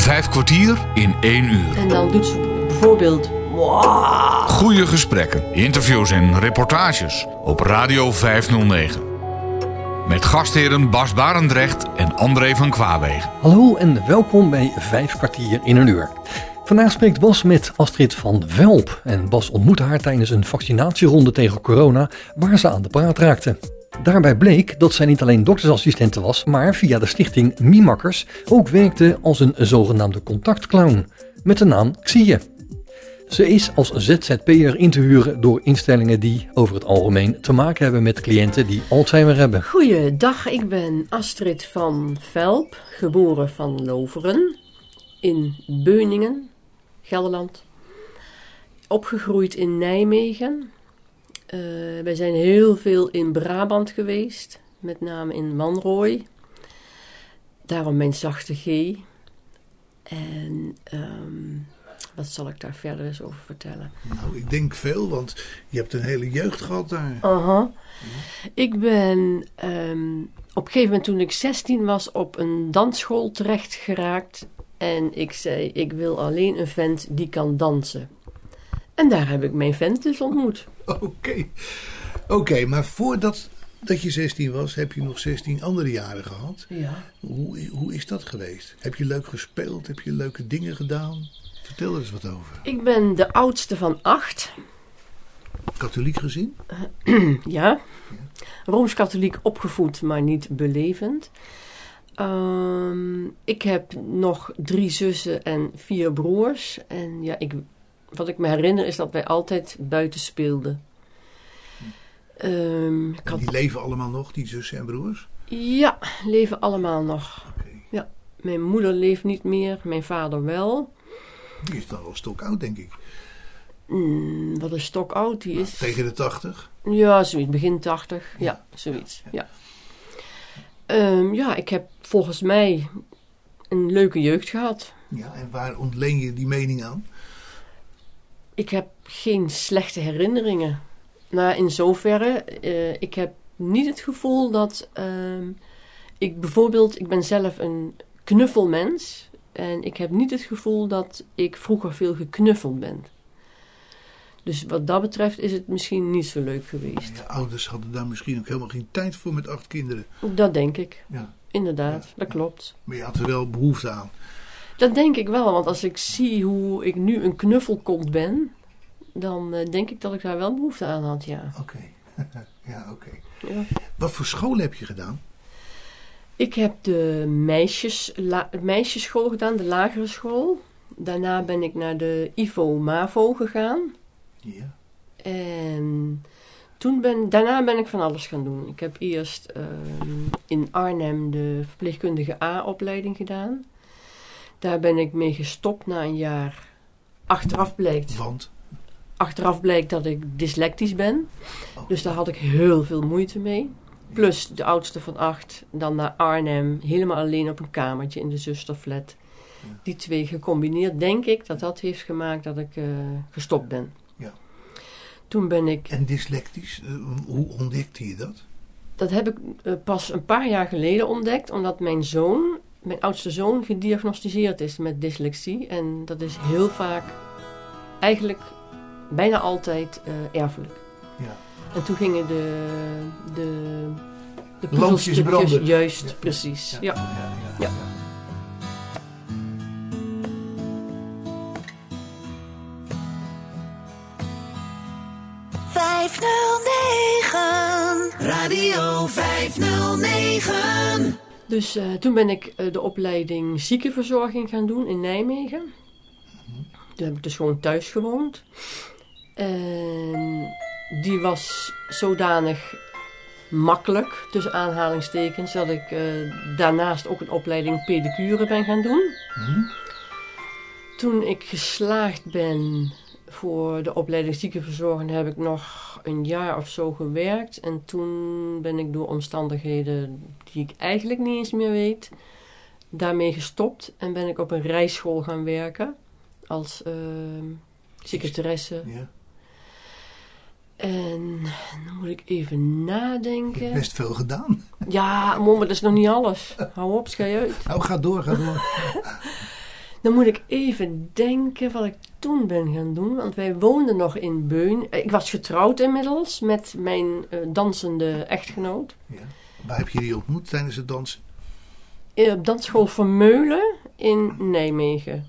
Vijf kwartier in één uur. En dan doet ze bijvoorbeeld... Wow. Goede gesprekken, interviews en reportages op Radio 509. Met gastheren Bas Barendrecht en André van Kwaabegen. Hallo en welkom bij Vijf kwartier in een uur. Vandaag spreekt Bas met Astrid van Velp. En Bas ontmoette haar tijdens een vaccinatieronde tegen corona waar ze aan de praat raakte. Daarbij bleek dat zij niet alleen doktersassistente was, maar via de stichting Mimakkers ook werkte als een zogenaamde contactclown. Met de naam Xie. Ze is als ZZP'er in te huren door instellingen die over het algemeen te maken hebben met cliënten die Alzheimer hebben. Goeiedag, ik ben Astrid van Velp, geboren van Loveren in Beuningen, Gelderland. Opgegroeid in Nijmegen. Uh, wij zijn heel veel in Brabant geweest, met name in Manrooy. Daarom mijn zachte G. En um, wat zal ik daar verder eens over vertellen? Nou, ik denk veel, want je hebt een hele jeugd gehad daar. Aha. Ik ben um, op een gegeven moment toen ik 16 was op een dansschool terecht geraakt. En ik zei, ik wil alleen een vent die kan dansen. En daar heb ik mijn vent dus ontmoet. Oké, oké, maar voordat dat je 16 was, heb je nog 16 andere jaren gehad. Ja. Hoe, hoe is dat geweest? Heb je leuk gespeeld? Heb je leuke dingen gedaan? Vertel er eens wat over. Ik ben de oudste van acht. Katholiek gezien? ja. Rooms-katholiek opgevoed, maar niet belevend. Um, ik heb nog drie zussen en vier broers. En ja, ik, wat ik me herinner is dat wij altijd buiten speelden. Um, had... Die leven allemaal nog, die zussen en broers? Ja, leven allemaal nog. Okay. Ja, mijn moeder leeft niet meer, mijn vader wel. Die is dan wel stokoud, denk ik. Mm, wat is stokoud? Die nou, is... Tegen de tachtig? Ja, zoiets. Begin tachtig. Ja, ja zoiets. Ja. Ja. Um, ja, ik heb volgens mij een leuke jeugd gehad. Ja, en waar ontleen je die mening aan? Ik heb geen slechte herinneringen. Nou, in zoverre, uh, ik heb niet het gevoel dat uh, ik bijvoorbeeld, ik ben zelf een knuffelmens. En ik heb niet het gevoel dat ik vroeger veel geknuffeld ben. Dus wat dat betreft is het misschien niet zo leuk geweest. Je ouders hadden daar misschien ook helemaal geen tijd voor met acht kinderen. Dat denk ik. Ja. Inderdaad, dat klopt. Maar je had er wel behoefte aan. Dat denk ik wel, want als ik zie hoe ik nu een knuffelkont ben, dan uh, denk ik dat ik daar wel behoefte aan had, ja. Oké, ja, oké. Ja. Wat voor school heb je gedaan? Ik heb de meisjes, la, meisjesschool gedaan, de lagere school. Daarna ben ik naar de IVO-MAVO gegaan. Ja. En toen ben, daarna ben ik van alles gaan doen. Ik heb eerst uh, in Arnhem de verpleegkundige A-opleiding gedaan. Daar ben ik mee gestopt na een jaar. Achteraf blijkt. Want? Achteraf blijkt dat ik dyslectisch ben. Oh. Dus daar had ik heel veel moeite mee. Plus de oudste van acht, dan naar Arnhem, helemaal alleen op een kamertje in de zusterflat. Die twee gecombineerd, denk ik dat dat heeft gemaakt dat ik uh, gestopt ben. Ja. Toen ben ik. En dyslectisch, uh, hoe ontdekte je dat? Dat heb ik uh, pas een paar jaar geleden ontdekt, omdat mijn zoon, mijn oudste zoon, gediagnosticeerd is met dyslexie. En dat is heel vaak, eigenlijk bijna altijd erfelijk. Ja. En toen gingen de, de, de puzzelstückjes branden. Juist, ja. precies. Ja. Ja. ja. ja. Radio 509. Dus uh, toen ben ik uh, de opleiding ziekenverzorging gaan doen in Nijmegen. Mm -hmm. Toen heb ik dus gewoon thuis gewoond. En die was zodanig makkelijk, tussen aanhalingstekens, dat ik uh, daarnaast ook een opleiding pedicure ben gaan doen. Hmm. Toen ik geslaagd ben voor de opleiding ziekenverzorging heb ik nog een jaar of zo gewerkt. En toen ben ik door omstandigheden die ik eigenlijk niet eens meer weet, daarmee gestopt. En ben ik op een rijschool gaan werken als uh, secretaresse. Ja. En dan moet ik even nadenken. Best veel gedaan. Ja, maar dat is nog niet alles. Hou op, schei uit. Nou, ga door, ga door. Dan moet ik even denken wat ik toen ben gaan doen. Want wij woonden nog in Beun. Ik was getrouwd inmiddels met mijn eh, dansende echtgenoot. Ja. Waar heb je die ontmoet tijdens het dansen? Eh, Op dansschool Vermeulen in Nijmegen.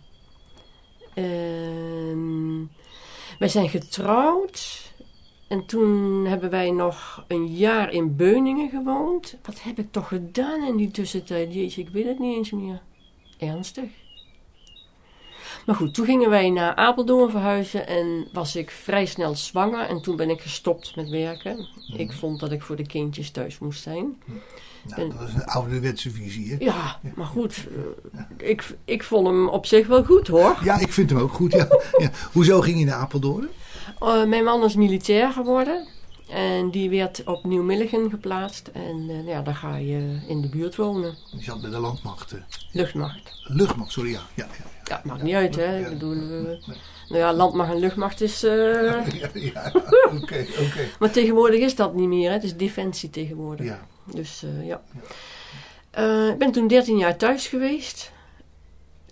En wij zijn getrouwd. En toen hebben wij nog een jaar in Beuningen gewoond. Wat heb ik toch gedaan in die tussentijd? Jeetje, ik weet het niet eens meer. Ernstig. Maar goed, toen gingen wij naar Apeldoorn verhuizen en was ik vrij snel zwanger. En toen ben ik gestopt met werken. Ik vond dat ik voor de kindjes thuis moest zijn. Nou, dat is een ouderwetse visie, hè? Ja, maar goed, eh, ik, ik vond hem op zich wel goed hoor. Ja, ik vind hem ook goed, ja. ja. Hoezo ging je naar Apeldoorn? Eh, mijn man is militair geworden. En die werd op Nieuw-Milligen geplaatst. En eh, ja, daar ga je in de buurt wonen. Je zat bij de landmacht. Luchtmacht. Luchtmacht, sorry, ja. Ja, ja, Ja, maakt niet uit hè. Ik bedoel, eh, nou ja, landmacht en luchtmacht is... eh, ja. Oké. Maar tegenwoordig is dat niet meer hè. Het is defensie tegenwoordig. Ja. Dus eh, ja. Ik ben toen 13 jaar thuis geweest.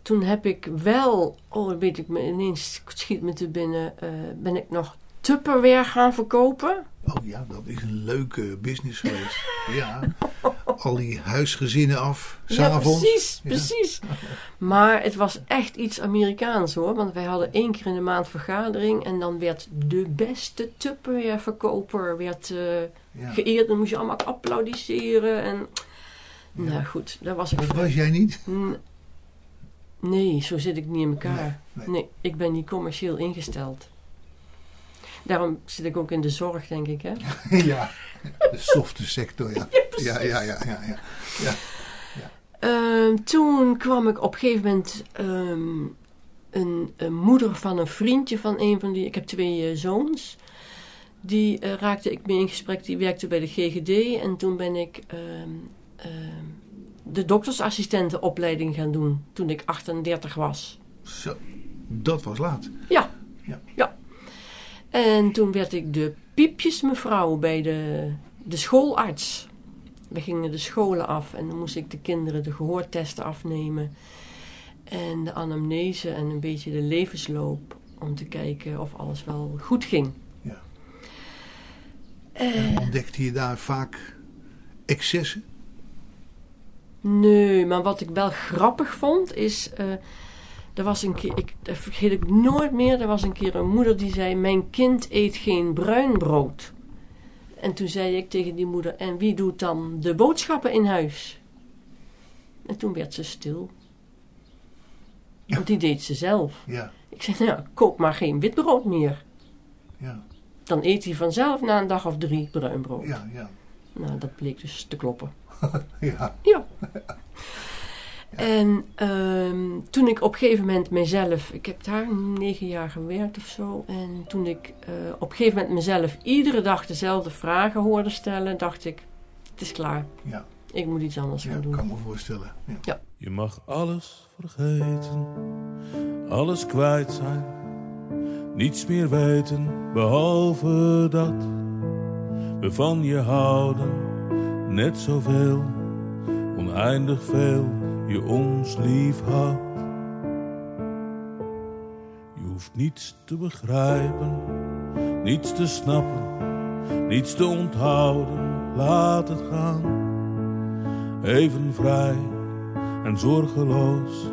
Toen heb ik wel, oh weet ik me ineens schiet me te binnen, ben ik nog Tupperware gaan verkopen. Oh ja, dat is een leuke business geweest. Ja, al die huisgezinnen af, Ja, s'avonds. precies, Ja. precies. Maar het was echt iets Amerikaans hoor. Want wij hadden één keer in de maand vergadering. En dan werd de beste Tupperware verkoper werd, eh, Ja. geëerd. Dan moest je allemaal applaudisseren. En, Nou goed, daar was ik Dat was jij niet? Nee, zo zit ik niet in elkaar. Nee, Nee, nee. ik ben niet commercieel ingesteld. Daarom zit ik ook in de zorg, denk ik. Hè? ja, de softe sector, ja. Ja, ja, ja, ja. ja. ja. Ehm, toen kwam ik op een gegeven moment ehm, een, een moeder van een vriendje van een van die. Ik heb twee eh, zoons. Die eh, raakte ik mee in gesprek. Die werkte bij de GGD. En toen ben ik ehm, de doktersassistentenopleiding gaan doen. Toen ik 38 was. Zo, dat was laat. Ja. Ja. ja. En toen werd ik de piepjesmevrouw bij de, de schoolarts. We gingen de scholen af en dan moest ik de kinderen de gehoortesten afnemen. En de anamnese en een beetje de levensloop. Om te kijken of alles wel goed ging. Ja. En ontdekte je daar vaak excessen? Nee, maar wat ik wel grappig vond is. eh er was een keer, ik, dat vergeet ik nooit meer. Er was een keer een moeder die zei: Mijn kind eet geen bruin brood. En toen zei ik tegen die moeder: En wie doet dan de boodschappen in huis? En toen werd ze stil. Want die deed ze zelf. Ja, Ik zei: Nou, koop maar geen witbrood meer. ja, Dan eet hij vanzelf na een dag of drie bruin brood. ja, ja. Nou, dat bleek dus te kloppen. ja. Ja. En ehm, toen ik op een gegeven moment mezelf, ik heb daar negen jaar gewerkt of zo. En toen ik eh, op een gegeven moment mezelf iedere dag dezelfde vragen hoorde stellen, dacht ik: het is klaar. ja. Ik moet iets anders ja gaan doen. kan me voorstellen. Ja. Je mag alles vergeten, alles kwijt zijn, niets meer weten behalve dat we van je houden, net zoveel, oneindig veel, je ons lief had. Je hoeft niets te begrijpen, niets te snappen, niets te onthouden, laat het gaan. Even vrij en zorgeloos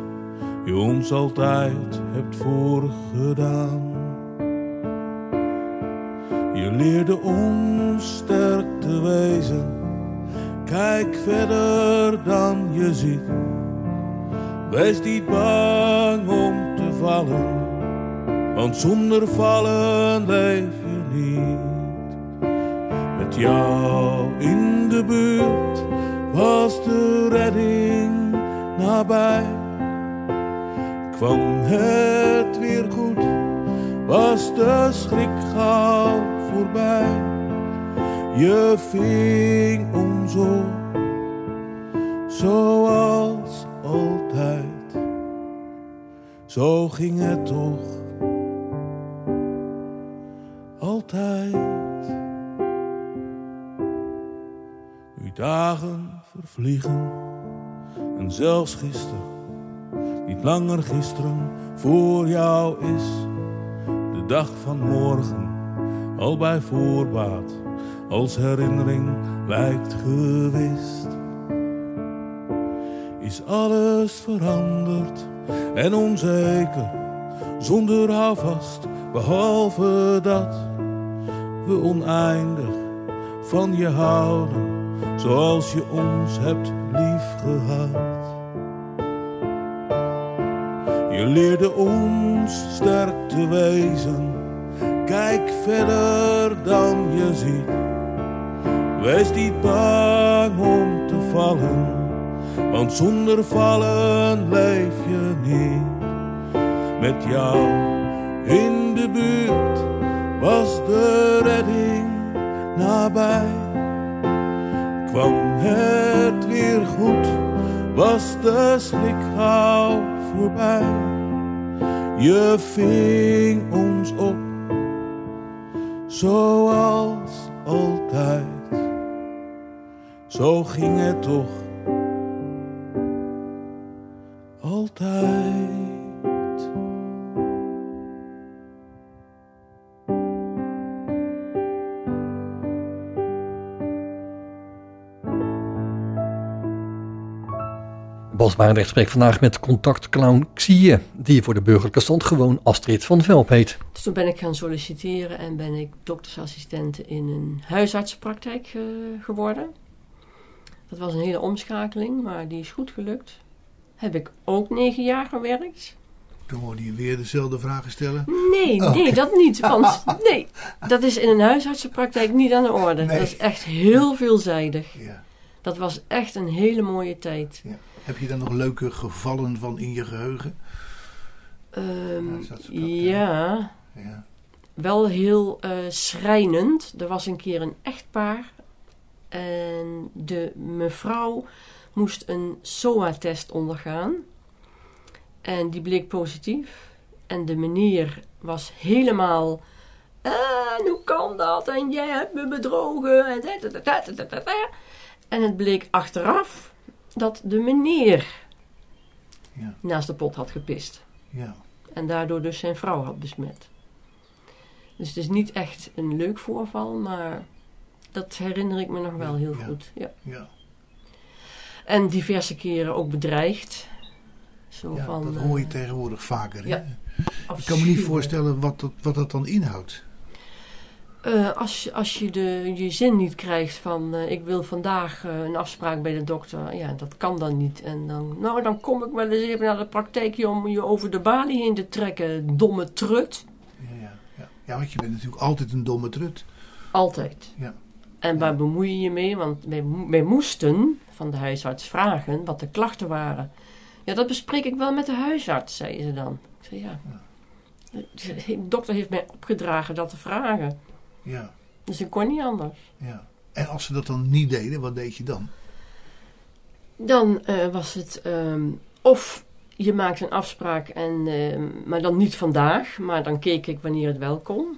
je ons altijd hebt voorgedaan. Je leerde ons sterk te wezen, kijk verder dan je ziet. Wees niet bang om te vallen, want zonder vallen leef je niet. Met jou in de buurt was de redding nabij. Kwam het weer goed, was de schrik gauw voorbij. Je ving op, zoals altijd. Zo ging het toch altijd. Nu dagen vervliegen en zelfs gisteren niet langer gisteren voor jou is. De dag van morgen al bij voorbaat als herinnering lijkt gewist. Is alles veranderd en onzeker, zonder houvast, behalve dat we oneindig van je houden, zoals je ons hebt liefgehad. Je leerde ons sterk te wezen, kijk verder dan je ziet. Wees niet bang om te vallen, want zonder vallen leef je niet. Met jou in de buurt was de redding nabij. Kwam het weer goed, was de schrik voorbij. Je ving ons op, zoals altijd. Zo ging het toch altijd. Bas Barendrecht spreekt vandaag met contactclown Xie, die voor de burgerlijke stand gewoon Astrid van Velp heet. Dus toen ben ik gaan solliciteren en ben ik doktersassistente in een huisartsenpraktijk eh, geworden. Dat was een hele omschakeling, maar die is goed gelukt. Heb ik ook negen jaar gewerkt. Dan hoorde je weer dezelfde vragen stellen. Nee, Oh, nee, dat niet. Want nee, dat is in een huisartsenpraktijk niet aan de orde. Nee. Dat is echt heel veelzijdig. Ja. Dat was echt een hele mooie tijd. Ja. Heb je daar nog leuke gevallen van in je geheugen? Ehm, ja, Ja. wel heel eh, schrijnend. Er was een keer een echtpaar en de mevrouw moest een SOA-test ondergaan. En die bleek positief. En de meneer was helemaal. "Ah, En hoe kan dat? En jij hebt me bedrogen. En, da, da, da, da, da, da, da." en het bleek achteraf dat de meneer Ja. naast de pot had gepist. Ja. En daardoor dus zijn vrouw had besmet. Dus het is niet echt een leuk voorval, maar dat herinner ik me nog wel heel goed. Ja. Ja. En diverse keren ook bedreigd. Zo Ja, van, dat hoor je eh, tegenwoordig vaker. Ja, Ik kan me niet voorstellen wat dat, wat dat dan inhoudt. Eh, als, je- als je de, je zin niet krijgt van eh, ik wil vandaag een afspraak bij de dokter, ja, dat kan dan niet. En dan, nou, dan kom ik wel eens even naar de praktijkje om je over de balie heen te trekken, domme trut. Ja, ja, ja. ja, want je bent natuurlijk altijd een domme trut. Altijd. Ja. En waar bemoei je je mee? Want wij, wij moesten van de huisarts vragen wat de klachten waren. Ja, dat bespreek ik wel met de huisarts, zei ze dan. Ik zei ja. De dokter heeft mij opgedragen dat te vragen. Ja, Dus ik kon niet anders. ja. En als ze dat dan niet deden, wat deed je dan? Dan eh, was het ehm, of je maakt een afspraak, en, ehm, maar dan niet vandaag, maar dan keek ik wanneer het wel kon.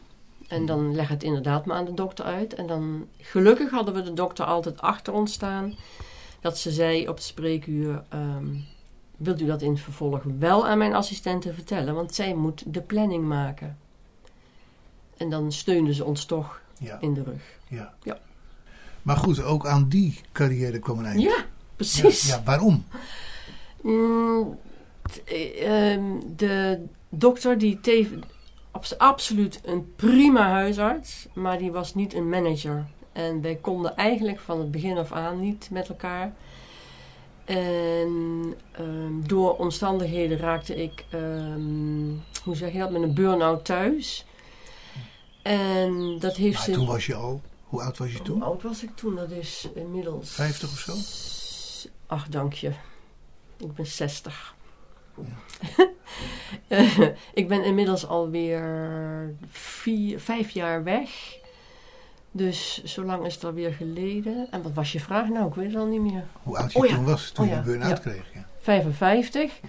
En dan leg het inderdaad maar aan de dokter uit. En dan, gelukkig hadden we de dokter altijd achter ons staan. Dat ze zei op het spreekuur, ehm, wilt u dat in het vervolg wel aan mijn assistente vertellen? Want zij moet de planning maken. En dan steunden ze ons toch Ja, in de rug. ja. Ja. Maar goed, ook aan die carrière kwam een eind. Ja, precies. Ja, ja, waarom? Mm, t- eh, ehm, de dokter die teven, abs- absoluut een prima huisarts, maar die was niet een manager. En wij konden eigenlijk van het begin af aan niet met elkaar. En ehm, door omstandigheden raakte ik, ehm, hoe zeg je dat, met een burn-out thuis. En dat heeft Maar ze... toen was je al, hoe oud was je Hoe toen? oud was ik toen? Dat is inmiddels... 50 of zo? Ach, dank je. Ik ben 60. Ik ben inmiddels alweer vier, vijf jaar weg. Dus zo lang is het alweer geleden. En wat was je vraag nou? Ik weet het al niet meer. Hoe oud je Oh ja. toen was, toen Oh je ja, burn-out ja. kreeg? Ja. 55. Ja.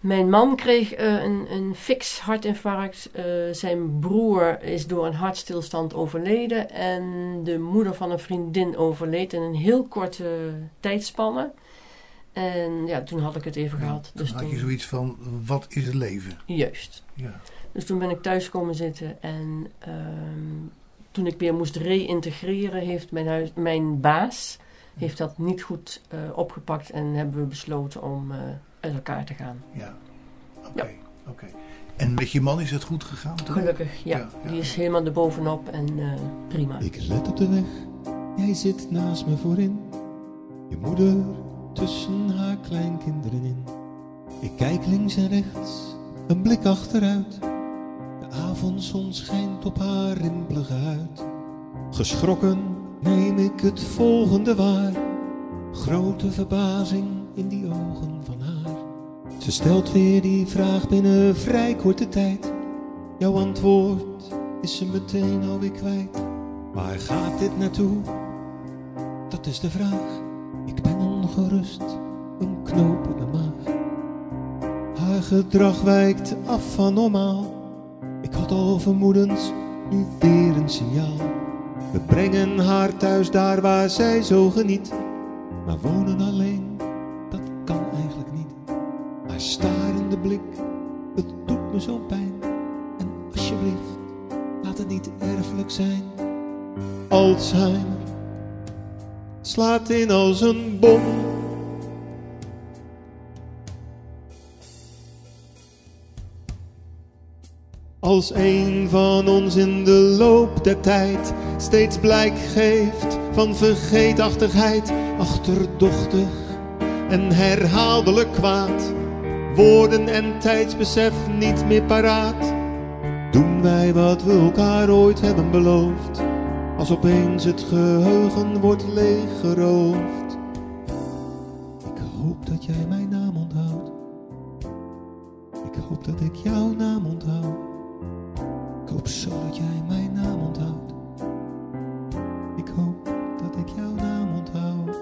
Mijn man kreeg eh, een, een fix hartinfarct. Eh, zijn broer is door een hartstilstand overleden. En de moeder van een vriendin overleed in een heel korte tijdspanne. En ja, toen had ik het even gehad. Toen Dus had je toen, zoiets van, wat is het leven? juist. Ja. Dus toen ben ik thuis komen zitten en ehm, toen ik weer moest reïntegreren, heeft mijn, huis, mijn baas heeft dat niet goed eh, opgepakt en hebben we besloten om eh, uit elkaar te gaan. Ja, oké. oké. En met je man is het goed gegaan? toen? Gelukkig, ja. Ja, ja. Die is helemaal erbovenop en eh, prima. Ik let op de weg, jij zit naast me voorin. Je moeder tussen haar kleinkinderen in. Ik kijk links en rechts, een blik achteruit. De avondzon schijnt op haar rimpelige huid. Geschrokken neem ik het volgende waar. Grote verbazing in die ogen van haar. Ze stelt weer die vraag binnen vrij korte tijd. Jouw antwoord is ze meteen alweer kwijt. Waar gaat dit naartoe? Dat is de vraag. Ongerust, een knoop in de maag. Haar gedrag wijkt af van normaal. Ik had al vermoedens, nu weer een signaal. We brengen haar thuis daar waar zij zo geniet. Maar wonen alleen, dat kan eigenlijk niet. Haar starende blik, het doet me zo pijn. En alsjeblieft, laat het niet erfelijk zijn. Alzheimer slaat in als een bom. Als een van ons in de loop der tijd steeds blijk geeft van vergeetachtigheid, achterdochtig en herhaaldelijk kwaad, woorden en tijdsbesef niet meer paraat, doen wij wat we elkaar ooit hebben beloofd, als opeens het geheugen wordt leeggeroofd. Ik hoop dat jij mijn naam onthoudt. Ik hoop dat ik jouw naam onthoud. Ik hoop zo dat jij mijn naam onthoudt. Ik hoop dat ik jouw naam onthoud.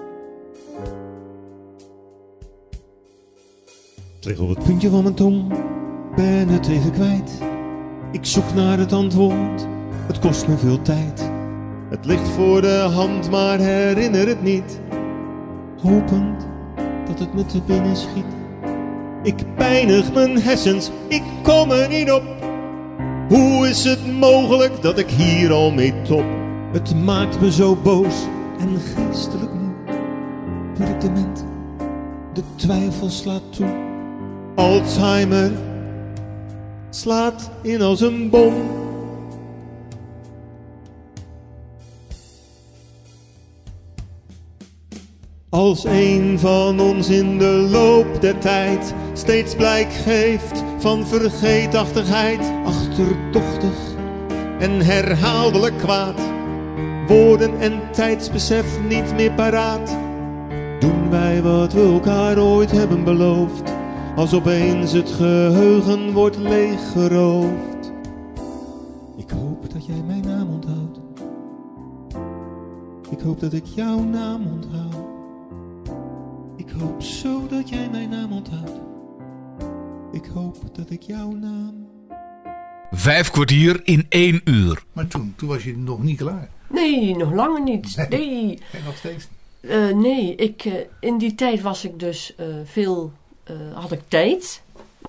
Het ligt op het puntje van mijn tong, ben het even kwijt. Ik zoek naar het antwoord, het kost me veel tijd. Het ligt voor de hand, maar herinner het niet. Hopend dat het me te binnen schiet. Ik pijnig mijn hersens, ik kom er niet op. Hoe is het mogelijk dat ik hier al mee top? Het maakt me zo boos en geestelijk moe. Word ik dement, de twijfel slaat toe. Alzheimer slaat in als een bom. Als een van ons in de loop der tijd steeds blijk geeft van vergeetachtigheid, achterdochtig en herhaaldelijk kwaad, woorden en tijdsbesef niet meer paraat, doen wij wat we elkaar ooit hebben beloofd, als opeens het geheugen wordt leeggeroofd. Ik hoop dat jij mijn naam onthoudt. Ik hoop dat ik jouw naam onthoud. Ik hoop zo dat jij mijn naam onthoudt. Ik hoop dat ik jouw naam. Vijf kwartier in één uur. Maar toen, toen was je nog niet klaar. Nee, nog langer niet. Nee. Nee, En nog steeds. Eh, nee ik, eh, in die tijd was ik dus eh, veel, eh, had ik tijd.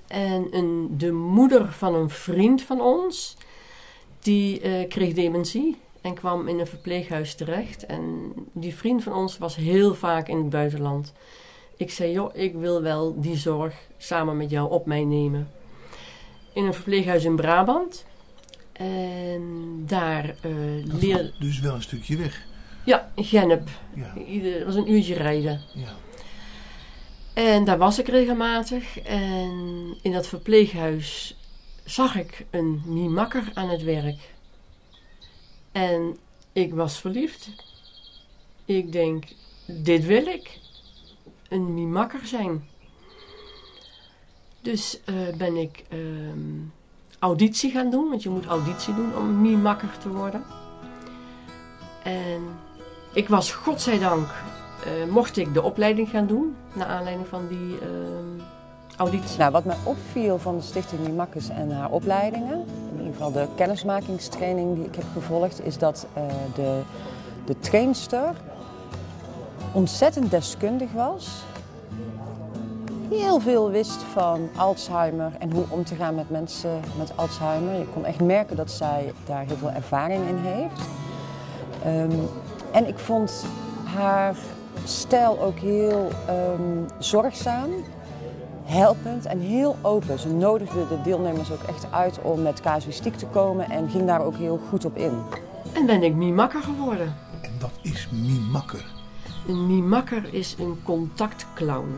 En een, de moeder van een vriend van ons, die eh, kreeg dementie en kwam in een verpleeghuis terecht. En die vriend van ons was heel vaak in het buitenland. Ik zei, joh, ik wil wel die zorg samen met jou op mij nemen. In een verpleeghuis in Brabant. En daar leer... was dus wel een stukje weg. Ja, in Gennep. Ja, was een uurtje rijden. ja. En daar was ik regelmatig. En in dat verpleeghuis zag ik een mimakker aan het werk. En ik was verliefd. Ik denk, dit wil ik. Een mimakker zijn. Dus eh, ben ik ehm, auditie gaan doen. Want je moet auditie doen om mimakker te worden. En ik was godzijdank eh, mocht ik de opleiding gaan doen, naar aanleiding van die ehm, auditie. Nou, wat mij opviel van de Stichting Mimakkes en haar opleidingen, in ieder geval de kennismakingstraining die ik heb gevolgd, is dat eh, de, de trainster ontzettend deskundig was heel veel wist van Alzheimer en hoe om te gaan met mensen met Alzheimer. Je kon echt merken dat zij daar heel veel ervaring in heeft. Ehm, en ik vond haar stijl ook heel um, zorgzaam, helpend en heel open. Ze nodigde de deelnemers ook echt uit om met casuïstiek te komen en ging daar ook heel goed op in. En ben ik Mimakker geworden. En wat is Mimakker? Een Mimakker is een contactclown.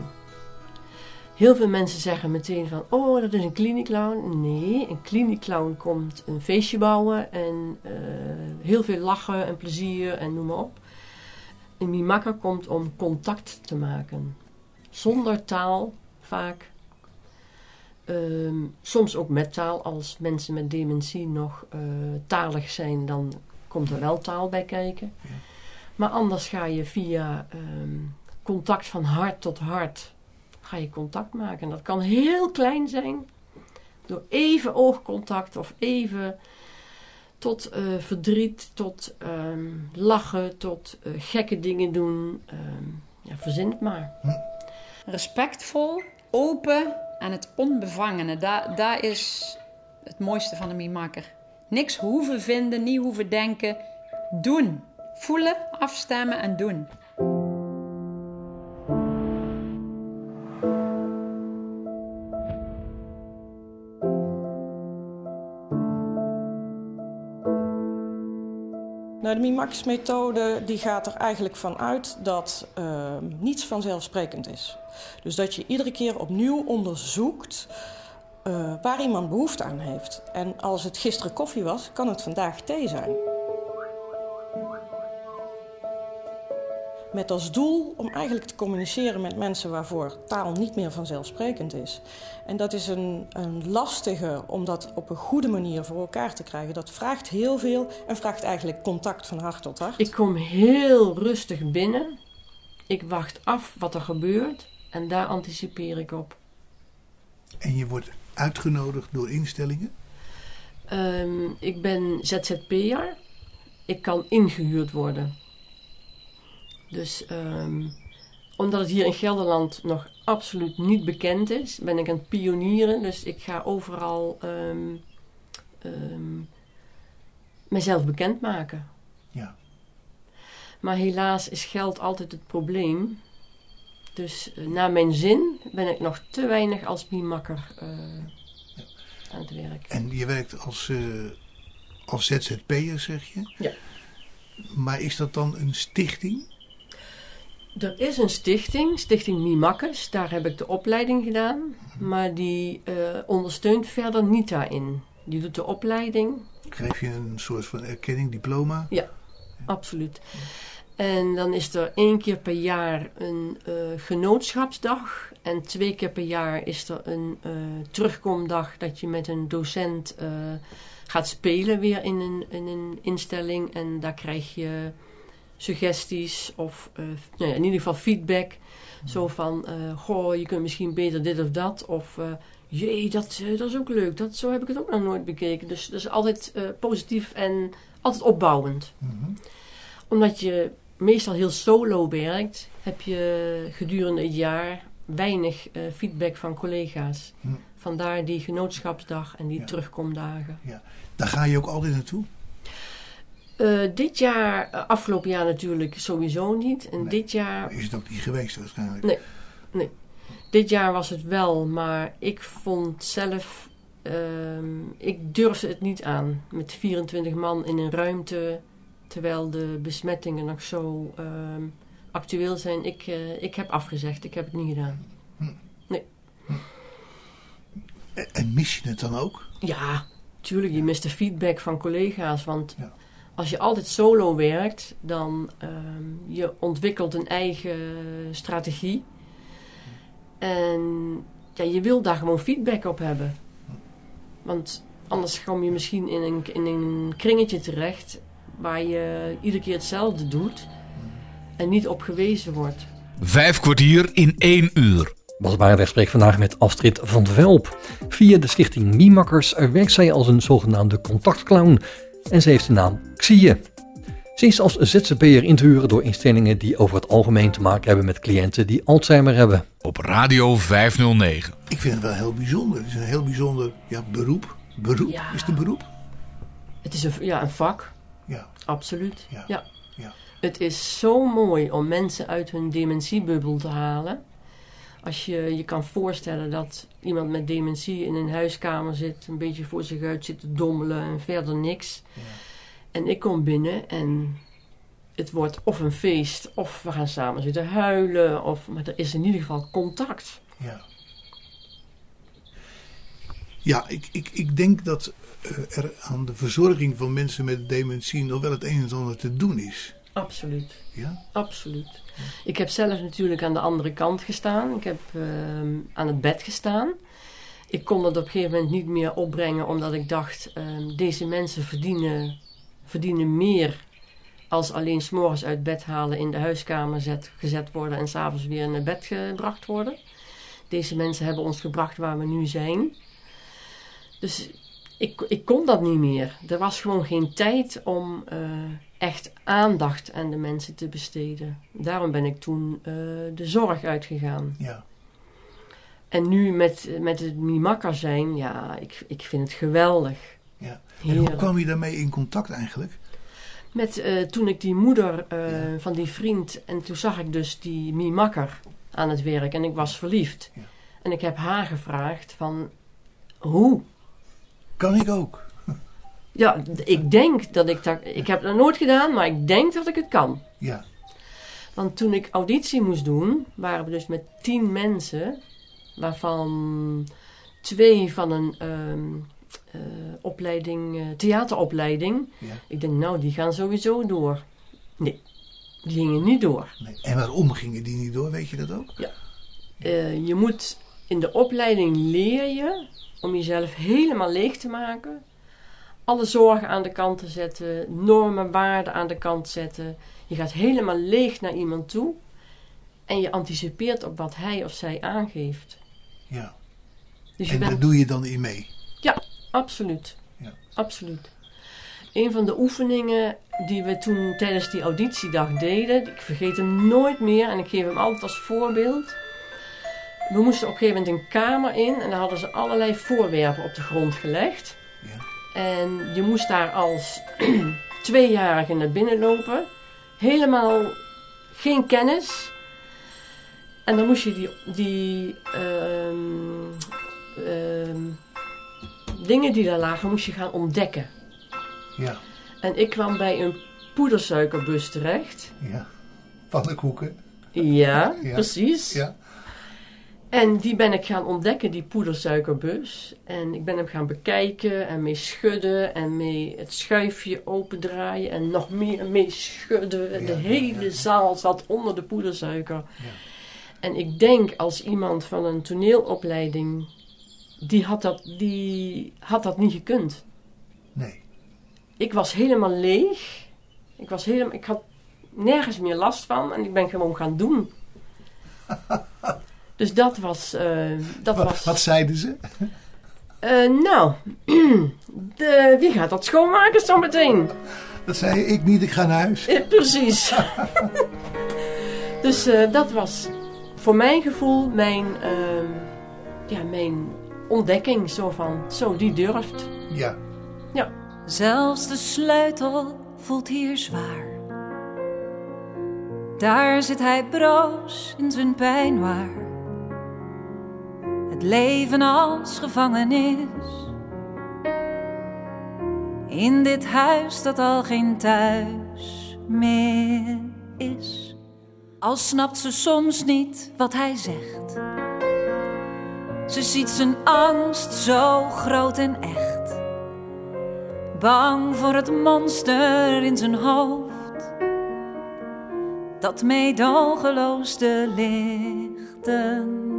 Heel veel mensen zeggen meteen van, oh, dat is een kliniekclown. Nee, een kliniekclown komt een feestje bouwen en uh, heel veel lachen en plezier en noem maar op. Een mimakker komt om contact te maken. Zonder taal, vaak. Um, soms ook met taal. Als mensen met dementie nog uh, talig zijn, dan komt er wel taal bij kijken. Maar anders ga je via um, contact van hart tot hart ga je contact maken. Dat kan heel klein zijn. Door even oogcontact of even tot uh, verdriet, tot um, lachen, tot uh, gekke dingen doen. Um, ja, verzin het maar. Hm. Respectvol, open en het onbevangene. Daar, daar is het mooiste van de mimakker. Niks hoeven vinden, niet hoeven denken. Doen. Voelen, afstemmen en doen. Nou, de Mimax-methode die gaat er eigenlijk van uit dat uh, niets vanzelfsprekend is. Dus dat je iedere keer opnieuw onderzoekt uh, waar iemand behoefte aan heeft. En als het gisteren koffie was, kan het vandaag thee zijn. Met als doel om eigenlijk te communiceren met mensen waarvoor taal niet meer vanzelfsprekend is. En dat is een, een lastige om dat op een goede manier voor elkaar te krijgen. Dat vraagt heel veel en vraagt eigenlijk contact van hart tot hart. Ik kom heel rustig binnen. Ik wacht af wat er gebeurt en daar anticipeer ik op. En je wordt uitgenodigd door instellingen? Um, ik ben ZZP'er. Ik kan ingehuurd worden. Dus um, omdat het hier in Gelderland nog absoluut niet bekend is, ben ik aan het pionieren. Dus ik ga overal um, um, mezelf bekendmaken. Ja. Maar helaas is geld altijd het probleem. Dus uh, naar mijn zin ben ik nog te weinig als biemakker uh, ja. aan het werk. En je werkt als, uh, als ZZP'er, zeg je? Ja. Maar is dat dan een stichting? Er is een stichting, Stichting Mimakkes. Daar heb ik de opleiding gedaan. Maar die uh, ondersteunt verder niet daarin. Die doet de opleiding. Krijg je een soort van erkenning, diploma? Ja, absoluut. En dan is er één keer per jaar een uh, genootschapsdag. En twee keer per jaar is er een uh, terugkomdag dat je met een docent gaat spelen weer in een, in een instelling. En daar krijg je suggesties of uh, nou ja, in ieder geval feedback. Mm. Zo van, uh, goh, je kunt misschien beter dit of dat. Of, uh, jee, dat, dat is ook leuk. Dat, zo heb ik het ook nog nooit bekeken. Dus dat is altijd positief en altijd opbouwend. Mm -hmm. Omdat je meestal heel solo werkt, heb je gedurende het jaar weinig feedback van collega's. Mm. Vandaar die genootschapsdag en die ja. terugkomdagen. Ja. Daar ga je ook altijd naartoe? Uh, dit jaar, uh, afgelopen jaar natuurlijk sowieso niet. En nee. dit jaar. Is het ook niet geweest waarschijnlijk? Nee, nee. Dit jaar was het wel, maar ik vond zelf. Uh, ik durfde het niet aan. Met 24 man in een ruimte. Terwijl de besmettingen nog zo ehm, actueel zijn. Ik, eh, ik heb afgezegd. Ik heb het niet gedaan. Hm. Nee. Hm. En mis je het dan ook? Ja, tuurlijk. Je mist de feedback van collega's. Want. Ja als je altijd solo werkt, dan um, je ontwikkelt een eigen strategie. En ja, je wil daar gewoon feedback op hebben. Want anders kom je misschien in een, in een kringetje terecht waar je iedere keer hetzelfde doet en niet op gewezen wordt. Vijf kwartier in één uur. Bas Barendrecht spreekt vandaag met Astrid van Velp. Via de stichting Miemakkers werkt zij als een zogenaamde contactclown en ze heeft de naam Xie. Ze is als ZZP'er in te huren door instellingen die over het algemeen te maken hebben met cliënten die Alzheimer hebben. Op Radio 509. Ik vind het wel heel bijzonder. Het is een heel bijzonder ja, beroep. Beroep? Ja. Is het een beroep? Het is een, ja, een vak, Ja. absoluut. Ja. Ja. Ja. Het is zo mooi om mensen uit hun dementiebubbel te halen. Als je je kan voorstellen dat iemand met dementie in een huiskamer zit, een beetje voor zich uit zit te dommelen en verder niks. Ja. En ik kom binnen en het wordt of een feest, of we gaan samen zitten huilen, of, maar er is in ieder geval contact. Ja. Ja, ik, ik, ik denk dat eh, er aan de verzorging van mensen met dementie nog wel het een en ander te doen is. Absoluut. Ja? Absoluut. Ik heb zelf natuurlijk aan de andere kant gestaan. Ik heb ehm, aan het bed gestaan. Ik kon dat op een gegeven moment niet meer opbrengen, omdat ik dacht: ehm, deze mensen verdienen, verdienen meer als alleen s'morgens uit bed halen, in de huiskamer zet, gezet worden en s'avonds weer naar bed gebracht worden. Deze mensen hebben ons gebracht waar we nu zijn. Dus ik, ik kon dat niet meer. Er was gewoon geen tijd om eh, echt aandacht aan de mensen te besteden. Daarom ben ik toen eh, de zorg uitgegaan. Ja. En nu met, met het Mimakker zijn, ja, ik, ik vind het geweldig. ja. En hoe kwam je daarmee in contact eigenlijk? Met, eh, toen ik die moeder Ja. van die vriend, en toen zag ik dus die Mimakker aan het werk en ik was verliefd. Ja. En ik heb haar gevraagd van, hoe? Kan ik ook? Ja, ik denk dat ik dat, ik heb dat nooit gedaan, maar ik denk dat ik het kan. Ja. Want toen ik auditie moest doen, waren we dus met tien mensen, waarvan twee van een ehm, eh, opleiding, eh, theateropleiding. ja. Ik denk, nou, die gaan sowieso door. Nee, die gingen niet door. Nee. En waarom gingen die niet door? Weet je dat ook? Eh, je moet in de opleiding leer je om jezelf helemaal leeg te maken. Alle zorgen aan de kant te zetten, normen, waarden aan de kant zetten. Je gaat helemaal leeg naar iemand toe en je anticipeert op wat hij of zij aangeeft. Ja. Dus je En daar bent doe je dan in mee? absoluut, Ja. absoluut. Een van de oefeningen die we toen tijdens die auditiedag deden, ik vergeet hem nooit meer en ik geef hem altijd als voorbeeld. We moesten op een gegeven moment een kamer in en daar hadden ze allerlei voorwerpen op de grond gelegd. Ja. En je moest daar als tweejarige naar binnen lopen. Helemaal geen kennis. En dan moest je die, die ehm, ehm, dingen die daar lagen, moest je gaan ontdekken. Ja. En ik kwam bij een poedersuikerbus terecht. Ja. Pannenkoeken? Ja, Ja. precies. Ja. En die ben ik gaan ontdekken, die poedersuikerbus. En ik ben hem gaan bekijken en mee schudden en mee het schuifje opendraaien en nog meer mee schudden. Ja, de hele ja. zaal zat onder de poedersuiker. Ja. En ik denk als iemand van een toneelopleiding, die had dat, die had dat niet gekund. Nee. Ik was helemaal leeg. Ik, was helemaal, ik had nergens meer last van en ik ben gewoon gaan doen. Dus dat was. eh, dat Wat, was wat zeiden ze? eh, nou, de, wie gaat dat schoonmaken zo meteen? Dat zei ik niet, ik ga naar huis. Precies. dus eh, dat was voor mijn gevoel mijn, ehm, ja, mijn ontdekking. Zo van, zo die durft. Ja. Zelfs de sleutel voelt hier zwaar. Daar zit hij broos in zijn pijnwaar. Het leven als gevangenis. In dit huis dat al geen thuis meer is. Al snapt ze soms niet wat hij zegt. Ze ziet zijn angst zo groot en echt. Bang voor het monster in zijn hoofd. Dat meedogenloos de lichten.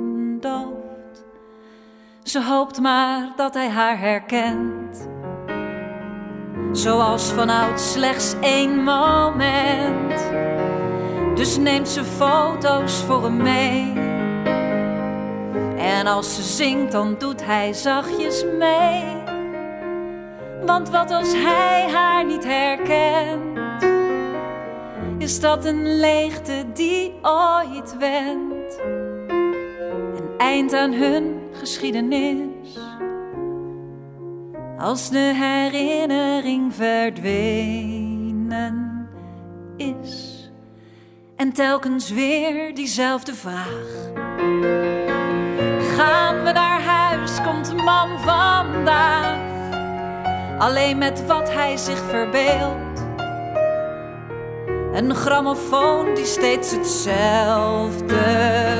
Ze hoopt maar dat hij haar herkent. Zoals vanuit slechts één moment. Dus neemt ze foto's voor hem mee. En als ze zingt, dan doet hij zachtjes mee. Want wat als hij haar niet herkent? is dat een leegte die ooit wendt. Een eind aan hun Als de herinnering verdwenen is. En telkens weer diezelfde vraag. Gaan we naar huis, komt de man vandaag. Alleen met wat hij zich verbeeldt. Een grammofoon die steeds hetzelfde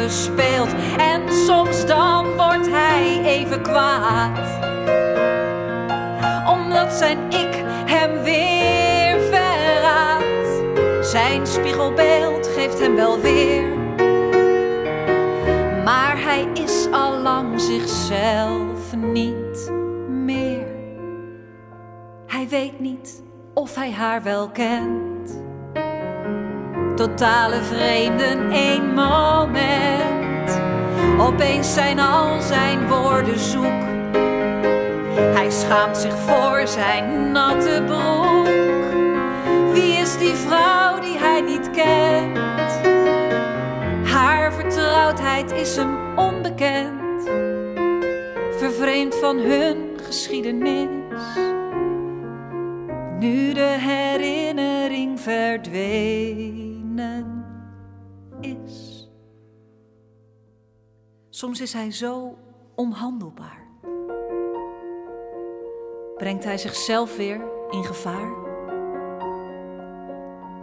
speelt. En soms dan wordt hij even kwaad. Omdat zijn ik hem weer verraadt. Zijn spiegelbeeld geeft hem wel weer. Maar hij is al lang zichzelf niet meer. Hij weet niet of hij haar wel kent. Totale vreemden, één moment. Opeens zijn al zijn woorden zoek. Hij schaamt zich voor zijn natte broek. Wie is die vrouw die hij niet kent? Haar vertrouwdheid is hem onbekend. Vervreemd van hun geschiedenis. Nu de herinnering is. Soms is hij zo onhandelbaar. Brengt hij zichzelf weer in gevaar?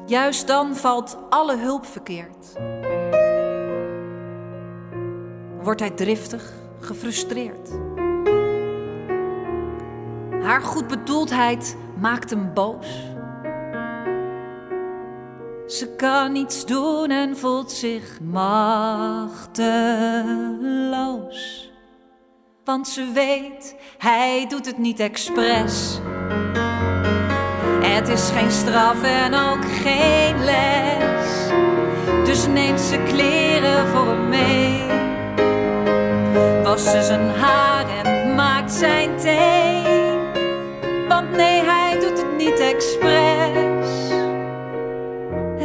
Juist dan valt alle hulp verkeerd. Wordt hij driftig, gefrustreerd. Haar goedbedoeldheid maakt hem boos. Ze kan niets doen en voelt zich machteloos. Want ze weet, hij doet het niet expres. Het is geen straf en ook geen les. Dus neemt ze kleren voor hem mee. Was ze zijn haar en maakt zijn thee. Want nee, hij doet het niet expres.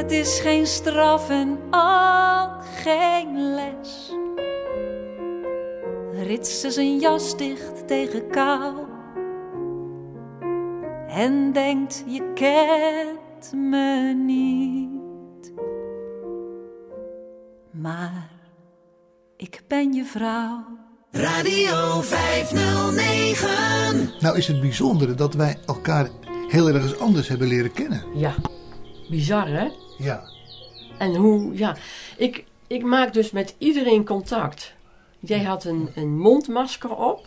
Het is geen straf en ook geen les. Ritst ze zijn jas dicht tegen kou. En denkt, je kent me niet. Maar ik ben je vrouw. Radio 509. Nou is het bijzondere dat wij elkaar heel ergens anders hebben leren kennen. Ja, bizar hè? Ja. En hoe, ja. Ik, ik maak dus met iedereen contact. Jij had een, een mondmasker op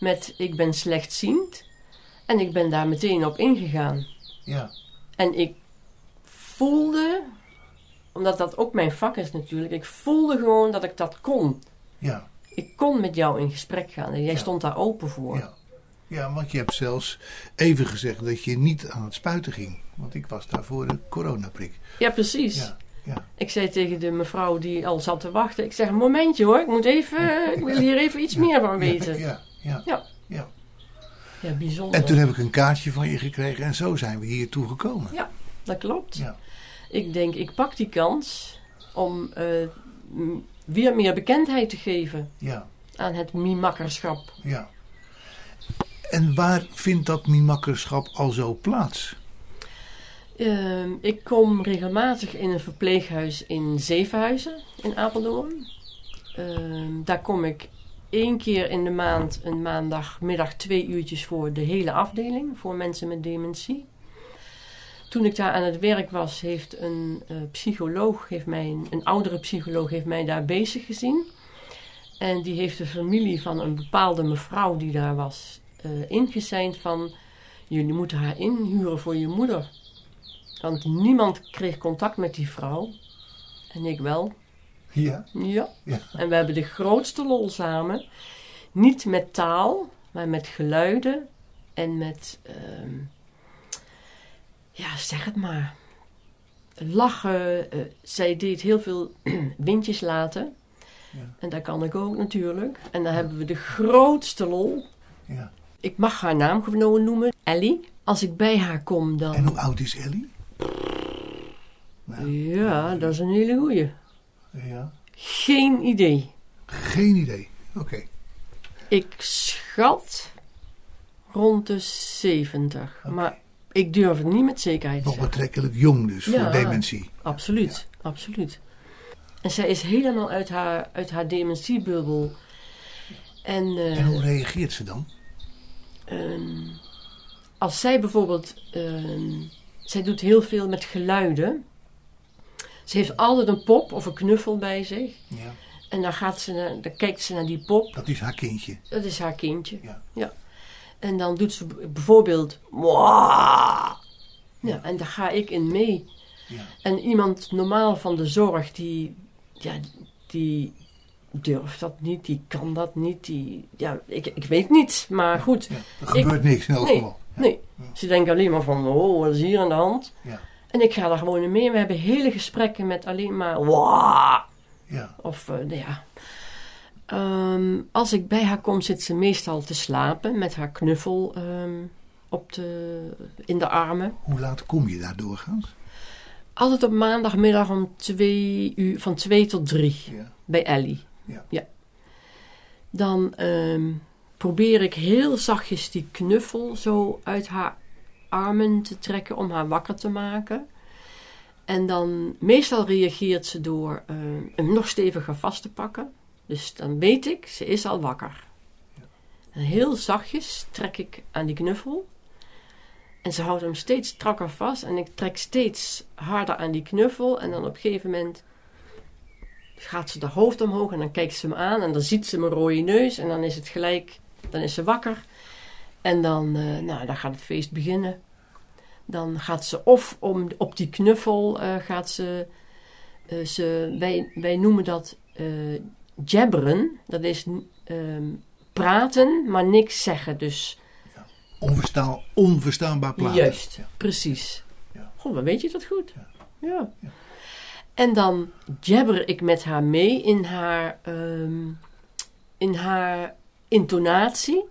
met ik ben slechtziend. En ik ben daar meteen op ingegaan. Ja. En ik voelde, omdat dat ook mijn vak is natuurlijk, ik voelde gewoon dat ik dat kon. Ja. Ik kon met jou in gesprek gaan en jij stond daar open voor. Ja. Ja, want je hebt zelfs even gezegd dat je niet aan het spuiten ging. Want ik was daar voor de coronaprik. Ja, precies. Ja, ja. Ik zei tegen de mevrouw die al zat te wachten, ik zeg een momentje hoor, ik moet even, ik wil hier even iets meer van weten. Ja, ja, Ja. ja. Ja, bijzonder. En toen heb ik een kaartje van je gekregen en zo zijn we hier toe gekomen. Ja, dat klopt. Ja. Ik denk, ik pak die kans om eh, weer meer bekendheid te geven Ja, aan het mimakkerschap. ja. En waar vindt dat mimakkerschap al zo plaats? Ehm, ik kom regelmatig in een verpleeghuis in Zevenhuizen in Apeldoorn. Ehm, daar kom ik één keer in de maand, een maandagmiddag, twee uurtjes voor de hele afdeling, voor mensen met dementie. Toen ik daar aan het werk was, heeft een eh, psycholoog, heeft mij, een, een oudere psycholoog, heeft mij daar bezig gezien. En die heeft de familie van een bepaalde mevrouw die daar was, ingezeind van... Jullie moeten haar inhuren voor je moeder. Want niemand kreeg contact met die vrouw. En ik wel. Ja. Ja. Ja. En we hebben de grootste lol samen. Niet met taal, maar met geluiden en met, ehm, ja, zeg het maar. Lachen. eh, zij deed heel veel windjes laten. En dat kan ik ook natuurlijk. En dan hebben we de grootste lol. Ja. Ik mag haar naam gewoon noemen, Ellie. Als ik bij haar kom dan... En hoe oud is Ellie? Ja, dat is een hele goeie. Ja. Geen idee. Geen idee. Oké. Ik schat rond de 70. Maar ik durf het niet met zekerheid te Nog zeggen. betrekkelijk jong dus Ja. voor dementie. Absoluut, absoluut. En zij is helemaal uit haar, uit haar dementiebubbel. En, eh, En hoe reageert ze dan? Ehm, als zij bijvoorbeeld... ehm, zij doet heel veel met geluiden. Ze heeft altijd een pop of een knuffel bij zich. Ja. En dan, gaat ze naar, dan kijkt ze naar die pop. Dat is haar kindje. Dat is haar kindje. Ja. En dan doet ze bijvoorbeeld... Ja, en daar ga ik in mee. Ja. En iemand normaal van de zorg, die, ja, die durft dat niet, die kan dat niet. Die, ja, ik, ik weet niet, maar goed. Er gebeurt niks in elk nee, geval. Nee, ze denken alleen maar van, oh, wat is hier aan de hand? Ja. En ik ga daar gewoon in mee. We hebben hele gesprekken met alleen maar, "Wah." Ja. Of, eh, nou ja. Ehm, als ik bij haar kom, zit ze meestal te slapen met haar knuffel ehm, op de, in de armen. Hoe laat kom je daar doorgaans? Altijd op maandagmiddag om twee uur, van twee tot drie. Bij Ellie. Ja. Dan ehm, probeer ik heel zachtjes die knuffel zo uit haar armen te trekken om haar wakker te maken. En dan meestal reageert ze door ehm, hem nog steviger vast te pakken. Dus dan weet ik, ze is al wakker. En heel zachtjes trek ik aan die knuffel. En ze houdt hem steeds strakker vast. En ik trek steeds harder aan die knuffel. En dan op een gegeven moment gaat ze de hoofd omhoog. En dan kijkt ze me aan. En dan ziet ze mijn rode neus. En dan is het gelijk. Dan is ze wakker. En dan, eh, nou, dan gaat het feest beginnen. Dan gaat ze of om, op die knuffel eh, gaat ze... eh, ze wij, wij noemen dat jabberen. Dat is ehm, praten, maar niks zeggen. Dus Onverstaan, onverstaanbaar plaatsen. Juist, precies. Goh, wat weet je dat goed? Ja. En dan jabber ik met haar mee in haar, ehm, in haar intonatie.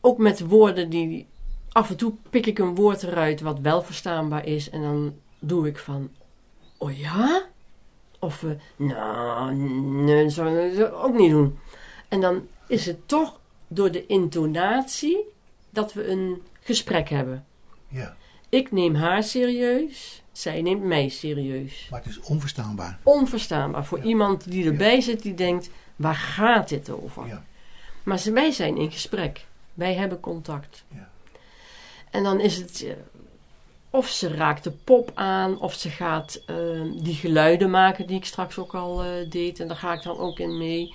Ook met woorden die... Af en toe pik ik een woord eruit wat wel verstaanbaar is. En dan doe ik van... Oh ja? Of... eh, nou, nee, dat zou ik ook niet doen. En dan is het toch door de intonatie dat we een gesprek hebben. Ja. Ik neem haar serieus, zij neemt mij serieus. Maar het is onverstaanbaar. Onverstaanbaar voor iemand die erbij zit die denkt, waar gaat dit over? Ja. Maar wij zijn in gesprek. Wij hebben contact. Ja. En dan is het... eh, of ze raakt de pop aan, of ze gaat eh, die geluiden maken die ik straks ook al eh, deed. En daar ga ik dan ook in mee.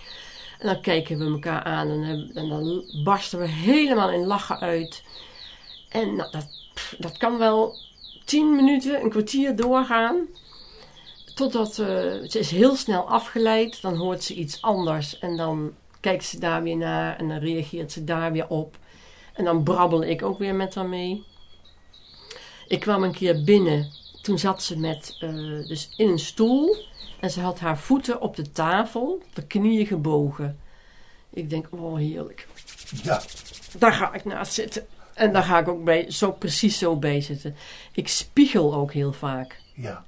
En dan kijken we elkaar aan en, hebben- en dan barsten we helemaal in lachen uit. En nou, dat, pff, dat kan wel tien minuten, een kwartier doorgaan. Totdat eh, ze is heel snel afgeleid. Dan hoort ze iets anders. En dan kijkt ze daar weer naar. En dan reageert ze daar weer op. En dan brabbel ik ook weer met haar mee. Ik kwam een keer binnen. Toen zat ze met, eh, dus in een stoel. En ze had haar voeten op de tafel. De knieën gebogen. Ik denk, oh heerlijk. Ja. Daar ga ik naast zitten. En daar ga ik ook bij, zo, precies zo bij zitten. Ik spiegel ook heel vaak. Ja.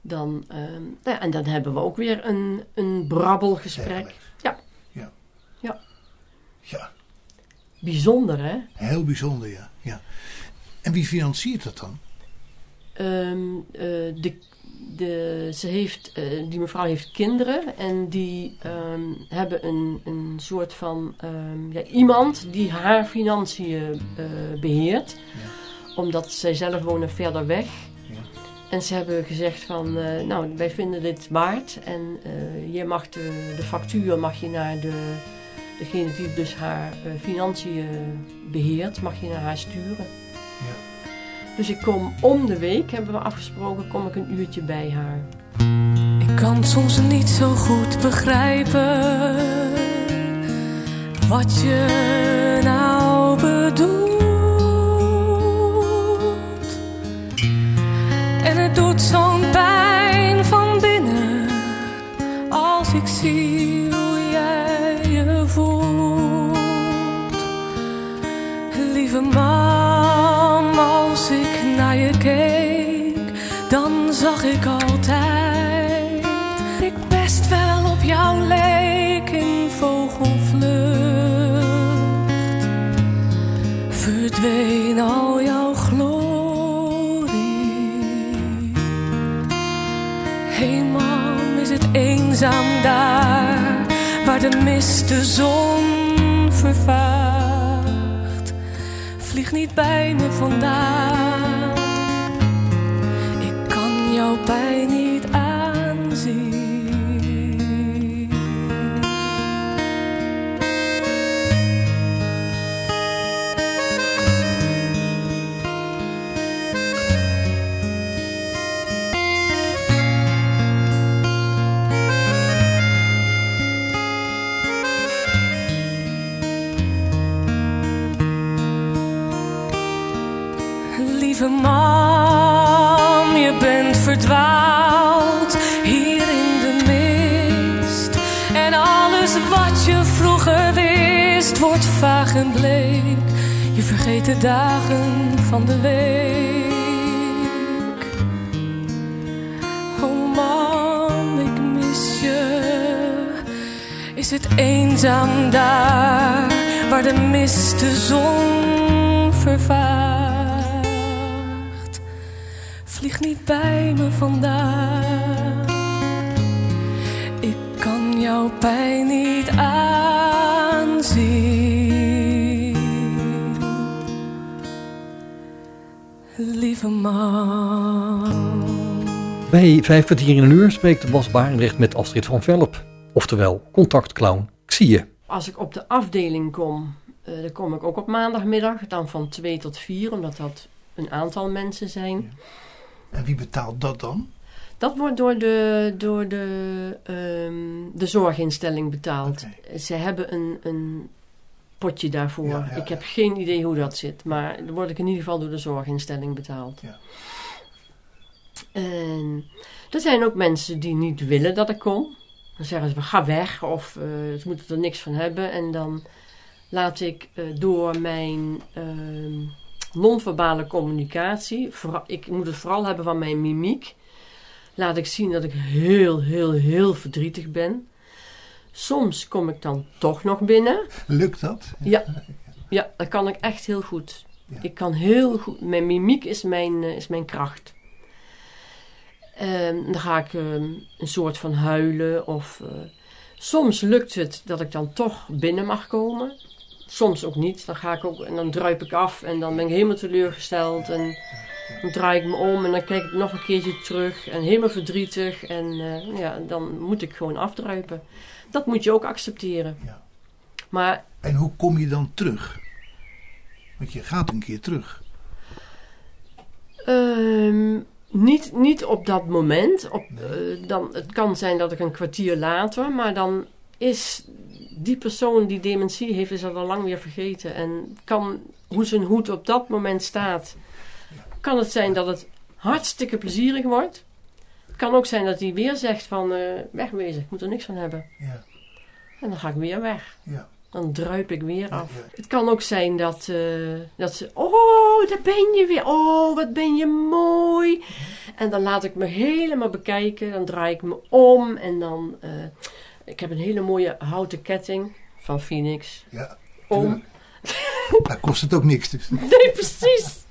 Dan, ehm, ja, en dan hebben we ook weer een, een brabbelgesprek. Ja. Ja. Ja. Ja. Bijzonder, hè? Heel bijzonder, ja. ja. En wie financiert dat dan? Ehm, eh, de, de, ze heeft, eh, die mevrouw heeft kinderen en die ehm, hebben een, een soort van ehm, ja, iemand die haar financiën eh, beheert. Omdat zij zelf wonen verder weg. En ze hebben gezegd van, eh, nou wij vinden dit waard en je mag de, de factuur mag je naar de, degene die dus haar financiën beheert, mag je naar haar sturen. Dus ik kom om de week, hebben we afgesproken, kom ik een uurtje bij haar. Ik kan soms niet zo goed begrijpen wat je nou bedoelt. En het doet zo'n pijn van binnen als ik zie hoe jij je voelt. Lieve man, naar je keek, dan zag ik altijd, ik best wel op jou leek in vogelvlucht. Verdween al jouw glorie. Hé man, is het eenzaam daar, waar de mist de zon vervaagt. Vlieg niet bij me vandaan ik kan jouw pijn bent verdwaald hier in de mist. En alles wat je vroeger wist wordt vaag en bleek. Je vergeet de dagen van de week. Oh man, ik mis je. Is het eenzaam daar waar de mist de zon vervaagt? Vlieg niet bij me vandaan. Ik kan jouw pijn niet aanzien. Lieve man. Bij vijf kwartier in een uur spreekt Bas Barendrecht met Astrid van Velp. Oftewel, contactclown Xie. Als ik op de afdeling kom, eh, dan kom ik ook op maandagmiddag, dan van 2 tot 4, omdat dat een aantal mensen zijn. En wie betaalt dat dan? Dat wordt door de, door de, ehm, de zorginstelling betaald. Ze hebben een, een potje daarvoor. Ja, ja, ik heb geen idee hoe dat zit, maar dan word ik in ieder geval door de zorginstelling betaald. Ja. En er zijn ook mensen die niet willen dat ik kom. Dan zeggen ze, ga weg of eh, ze moeten er niks van hebben. En dan laat ik eh, door mijn ehm, non-verbale communicatie, ik moet het vooral hebben van mijn mimiek, laat ik zien dat ik heel, heel, heel verdrietig ben. Soms kom ik dan toch nog binnen. Lukt dat? Ja, ja dat kan ik echt heel goed. Ik kan heel goed, mijn mimiek is mijn, eh, is mijn kracht. Ehm, dan ga ik ehm, een soort van huilen. Of, eh, soms lukt het dat ik dan toch binnen mag komen. Soms ook niet. Dan ga ik ook en dan druip ik af en dan ben ik helemaal teleurgesteld. En dan draai ik me om en dan kijk ik nog een keertje terug. En helemaal verdrietig. En eh, ja, dan moet ik gewoon afdruipen. Dat moet je ook accepteren. Maar En hoe kom je dan terug? Want je gaat een keer terug. Ehm, niet, niet op dat moment. Op, eh, dan, het kan zijn dat ik een kwartier later, maar dan is die persoon die dementie heeft, is dat al lang weer vergeten. En kan, hoe zijn hoed op dat moment staat, kan het zijn dat het hartstikke plezierig wordt. Het kan ook zijn dat hij weer zegt van eh, wegwezen, ik moet er niks van hebben. Ja. En dan ga ik weer weg. Ja. Dan druip ik weer af. Het kan ook zijn dat, eh, dat ze... Oh, daar ben je weer. Oh, wat ben je mooi. En dan laat ik me helemaal bekijken. Dan draai ik me om. En dan... eh, ik heb een hele mooie houten ketting van Phoenix. Ja, Om. Daar kost het ook niks. Dus. Nee, precies.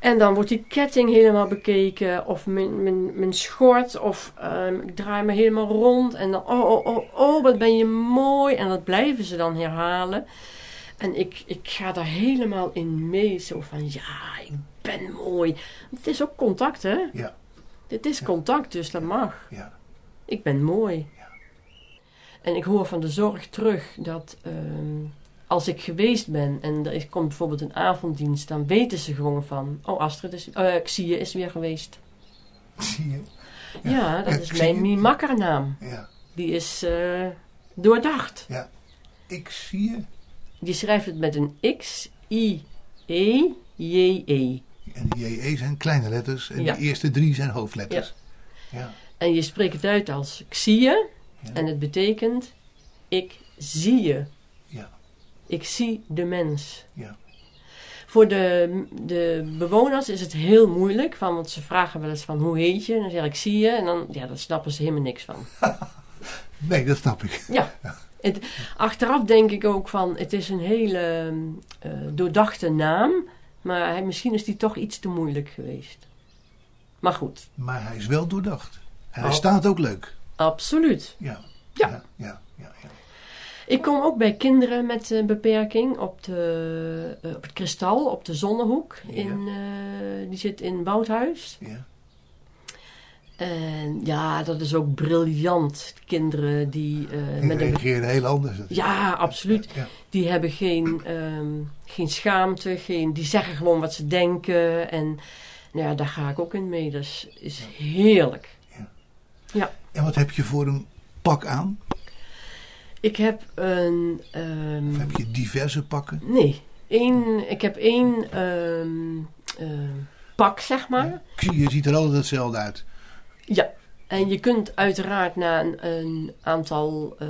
En dan wordt die ketting helemaal bekeken. Of mijn, mijn, mijn schort. Of ehm, ik draai me helemaal rond. En dan, oh, oh, oh, oh, wat ben je mooi. En dat blijven ze dan herhalen. En ik, ik ga daar helemaal in mee. Zo van, ja, ik ben mooi. Het is ook contact, hè? Ja. Dit is contact, dus dat mag. Ja. Ik ben mooi. En ik hoor van de zorg terug dat ehm, als ik geweest ben en er is- komt bijvoorbeeld een avonddienst, dan weten ze gewoon van, oh Astrid is, eh Xie is weer geweest. Zie je? Ja, dat Ja, is Xie. mijn Mimakkernaam. Ja. Die is eh, doordacht. Ja. Ik zie je. Die schrijft het met een X, I, E, J, E. En de JE zijn kleine letters en Ja. de eerste drie zijn hoofdletters. Ja. En je spreekt het uit als ik En het betekent ik zie je. Ja. Ik zie de mens. Ja. Voor de, de bewoners is het heel moeilijk, van, want ze vragen wel eens van hoe heet je? En dan zeg ik zie je en dan ja, daar snappen ze helemaal niks van. Nee, dat snap ik. Ja. Het, achteraf denk ik ook van het is een hele eh, doordachte naam, maar hij, misschien is die toch iets te moeilijk geweest. Maar goed, Maar hij is wel doordacht. En hij Oh. staat ook leuk. Absoluut. Ja. Ja. Ja, ja, ja, ja. Ik kom ook bij kinderen met een beperking op, de, eh, op het kristal, op de Zonnehoek. In, eh, die zit in Woudhuis. Ja. En ja, dat is ook briljant. Kinderen die eh, Die met een reageren heel anders. Ja, absoluut. Ja. Die hebben geen, ehm, geen schaamte, geen, die zeggen gewoon wat ze denken. En nou ja, daar ga ik ook in mee. Dat is, is heerlijk. Ja. En wat heb je voor een pak aan? Ik heb een... ehm, Of heb je diverse pakken? Nee, één, ik heb één ehm, ehm, pak, zeg maar. Ik zie, je ziet er altijd hetzelfde uit. Ja, en je kunt uiteraard na een, een aantal eh,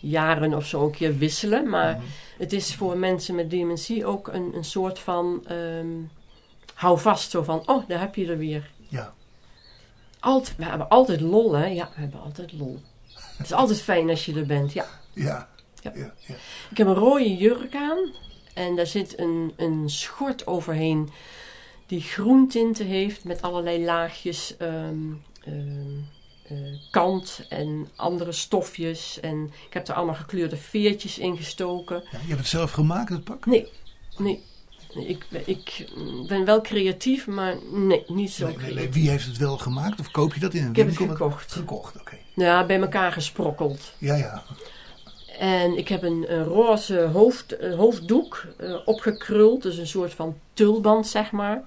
jaren of zo een keer wisselen. Maar het is voor mensen met dementie ook een, een soort van ehm, hou vast. Zo van, oh, daar heb je er weer. Ja. Alt, we hebben altijd lol, hè? Ja, we hebben altijd lol. Het is altijd fijn als je er bent, ja. Ja. Ja. ja, ja. Ik heb een rode jurk aan en daar zit een, een schort overheen die groentinten heeft met allerlei laagjes ehm, ehm, eh, kant en andere stofjes. En ik heb er allemaal gekleurde veertjes in gestoken. Ja, je hebt het zelf gemaakt, het pak? Nee, nee. Ik, ik ben wel creatief, maar nee, niet zo Nee, nee, creatief. nee. Wie heeft het wel gemaakt? Of koop je dat in een Ik heb het winkel? gekocht. Gekocht, oké. Ja, bij elkaar gesprokkeld. Ja, ja. En ik heb een, een roze hoofd, eh, hoofddoek eh, opgekruld, dus een soort van tulband, zeg maar.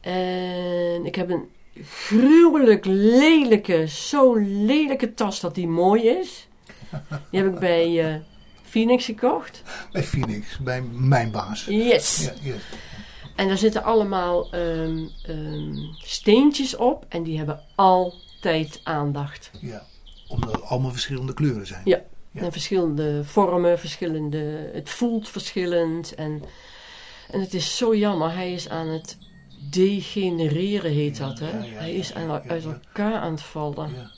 En ik heb een gruwelijk lelijke, zo lelijke tas dat die mooi is. Die heb ik bij eh, Phoenix gekocht. Bij Phoenix, bij mijn baas. Yes. Ja, yes. En daar zitten allemaal ehm, ehm, steentjes op en die hebben altijd aandacht. ja. Omdat het allemaal verschillende kleuren zijn. Ja, Ja. en verschillende vormen, verschillende, het voelt verschillend. En, en het is zo jammer, hij is aan het degenereren, heet dat. Hè? ja, hij is aan, uit elkaar aan het vallen.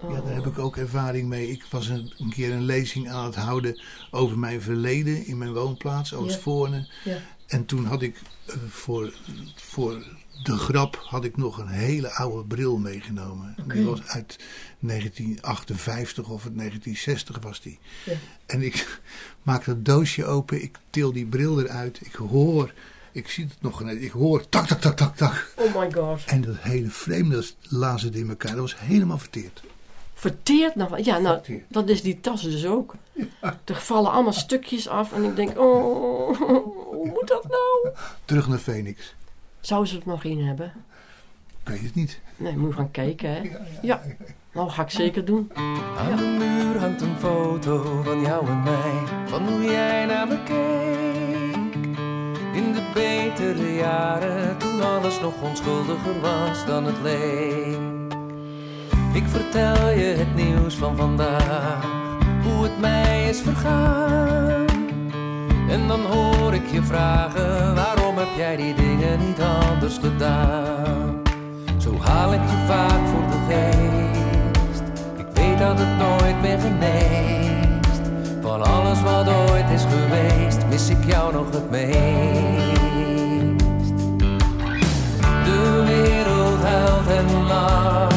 Ja. Oh. Ja, daar heb ik ook ervaring mee. Ik was een, een keer een lezing aan het houden over mijn verleden in mijn woonplaats, Oostvoorne. Ja. En toen had ik eh, voor, voor de grap had ik nog een hele oude bril meegenomen. Die was uit 1958 of uit 1960 was die. Ja. En ik maak dat doosje open, ik til die bril eruit, ik hoor, ik zie het nog ineens, ik hoor tak tak tak tak tak. Oh my god. En dat hele frame, dat lazen in elkaar, dat was helemaal verteerd. Verteerd nog? Ja, nou, Verteerd. dat is die tas dus ook. Er vallen allemaal stukjes af en ik denk, oh, hoe moet dat nou? Terug naar Phoenix. Zou ze het nog in hebben? Ik weet het niet. Nee, moet je gaan kijken, hè? Ja, nou ga ik zeker doen. Aan de muur hangt een foto van jou en mij, van hoe jij naar me keek. In de betere jaren, toen alles nog onschuldiger was dan het leek. Ik vertel je het nieuws van vandaag, hoe het mij is vergaan. En dan hoor ik je vragen, waarom heb jij die dingen niet anders gedaan? Zo haal ik je vaak voor de geest. Ik weet dat het nooit meer geneest. Van alles wat ooit is geweest, mis ik jou nog het meest. De wereld huilt en lacht,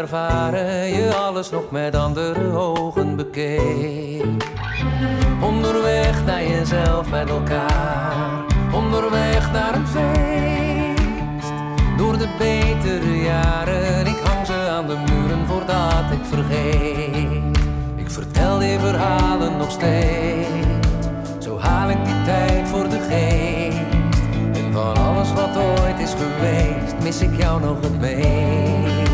ervaren, je alles nog met andere ogen bekeek. Onderweg naar jezelf met elkaar, onderweg naar een feest. Door de betere jaren, ik hang ze aan de muren voordat ik vergeet. Ik vertel die verhalen nog steeds, zo haal ik die tijd voor de geest. En van alles wat ooit is geweest, mis ik jou nog het meest.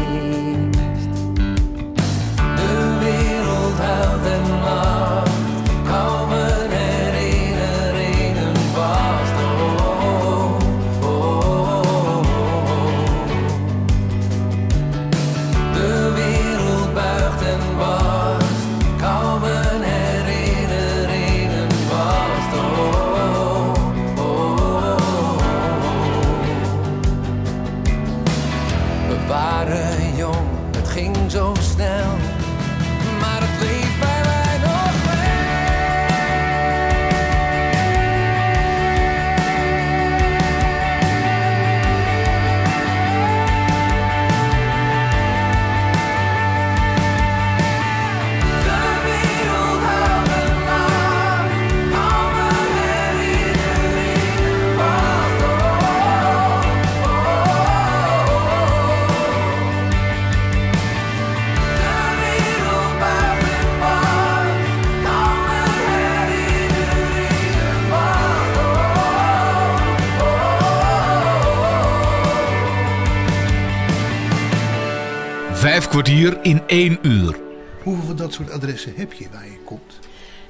Kwartier in één uur. Hoeveel van dat soort adressen heb je waar je komt?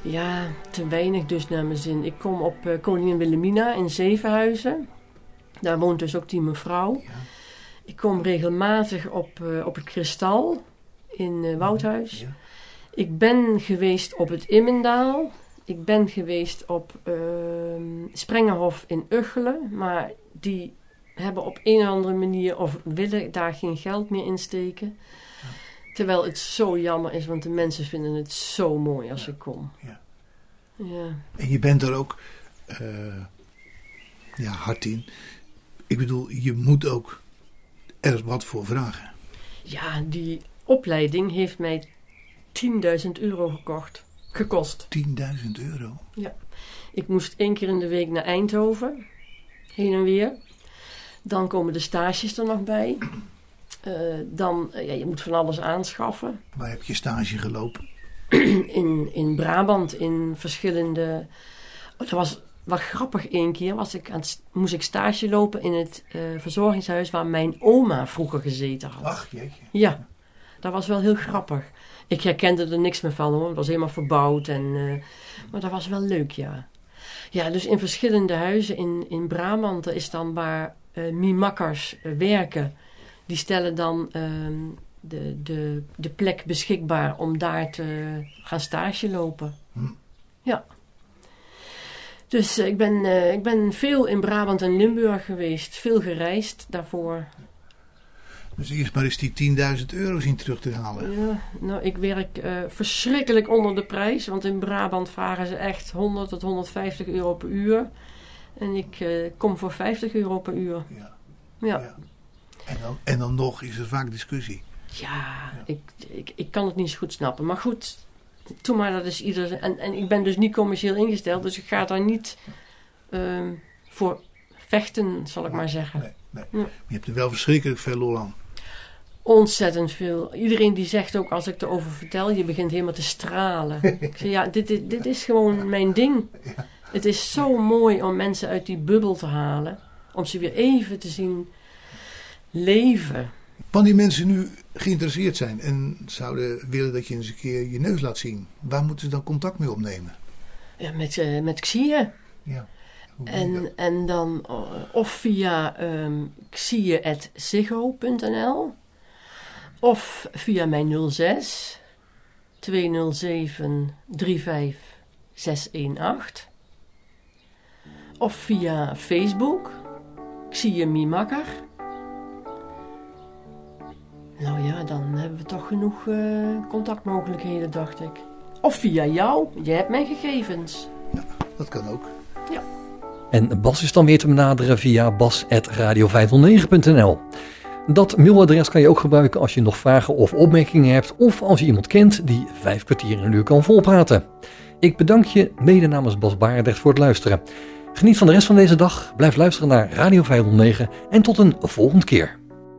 Ja, te weinig dus naar mijn zin. Ik kom op eh, Koningin Wilhelmina in Zevenhuizen. Daar woont dus ook die mevrouw. Ik kom regelmatig op, eh, op het Kristal in eh, Woudhuis. Ik ben geweest op het Immendaal. Ik ben geweest op ehm Sprengenhof in Uggelen. Maar die hebben op een of andere manier of willen daar geen geld meer in steken. Terwijl het zo jammer is, want de mensen vinden het zo mooi als ik kom. Ja. Ja. En je bent er ook eh, ja, hard in. Ik bedoel, je moet ook er wat voor vragen. Ja, die opleiding heeft mij 10.000 euro gekocht, gekost. 10.000 euro? Ja. Ik moest één keer in de week naar Eindhoven, heen en weer. Dan komen de stages er nog bij. Eh, dan, eh, ja, je moet van alles aanschaffen. Waar heb je stage gelopen? in, in Brabant, in verschillende... Dat was wel grappig één keer. Was ik aan het st- moest ik stage lopen in het eh, verzorgingshuis waar mijn oma vroeger gezeten had. Ach, jeetje. Ja, dat was wel heel grappig. Ik herkende er niks meer van hoor. Het was helemaal verbouwd. En, maar dat was wel leuk, ja. Ja, dus in verschillende huizen in, in Brabant dat is dan waar eh Mimakkers werken. Die stellen dan ehm, de, de, de plek beschikbaar om daar te gaan stage lopen. Ja. Dus eh, ik, ben, eh, ik ben veel in Brabant en Limburg geweest. Veel gereisd daarvoor. Dus eerst maar eens die 10.000 euro zien terug te halen. Ja, nou, ik werk eh, verschrikkelijk onder de prijs. Want in Brabant vragen ze echt 100 tot 150 euro per uur. En ik kom voor 50 euro per uur. Ja. Ja. En, dan, en dan nog is er vaak discussie. Ja, Ik, ik, ik kan het niet zo goed snappen. Maar goed, toen maar dat is ieder. En, en ik ben dus niet commercieel ingesteld. Dus ik ga daar niet ehm, voor vechten, zal ik maar zeggen. Nee, nee. Ja. Maar je hebt er wel verschrikkelijk veel lol aan. Ontzettend veel. Iedereen die zegt ook als ik erover vertel, je begint helemaal te stralen. ik zeg ja, dit, dit, dit is gewoon mijn ding. Het is zo mooi om mensen uit die bubbel te halen. Om ze weer even te zien leven. Wanneer mensen nu geïnteresseerd zijn en zouden willen dat je eens een keer je neus laat zien, waar moeten ze dan contact mee opnemen? Ja, met, eh met Xie. Ja. En, en dan eh, of via um, xie.ziggo.nl of via mijn 06 207 35 618 of via Facebook Xie Mimakker. Nou ja, dan hebben we toch genoeg eh, contactmogelijkheden, dacht ik. Of via jou, jij hebt mijn gegevens. Dat kan ook. Ja. En Bas is dan weer te benaderen via bas.radio509.nl. Dat mailadres kan je ook gebruiken als je nog vragen of opmerkingen hebt of als je iemand kent die vijf kwartier in een uur kan volpraten. Ik bedank je mede namens Bas Barendrecht voor het luisteren. Geniet van de rest van deze dag, blijf luisteren naar Radio 509 en tot een volgende keer.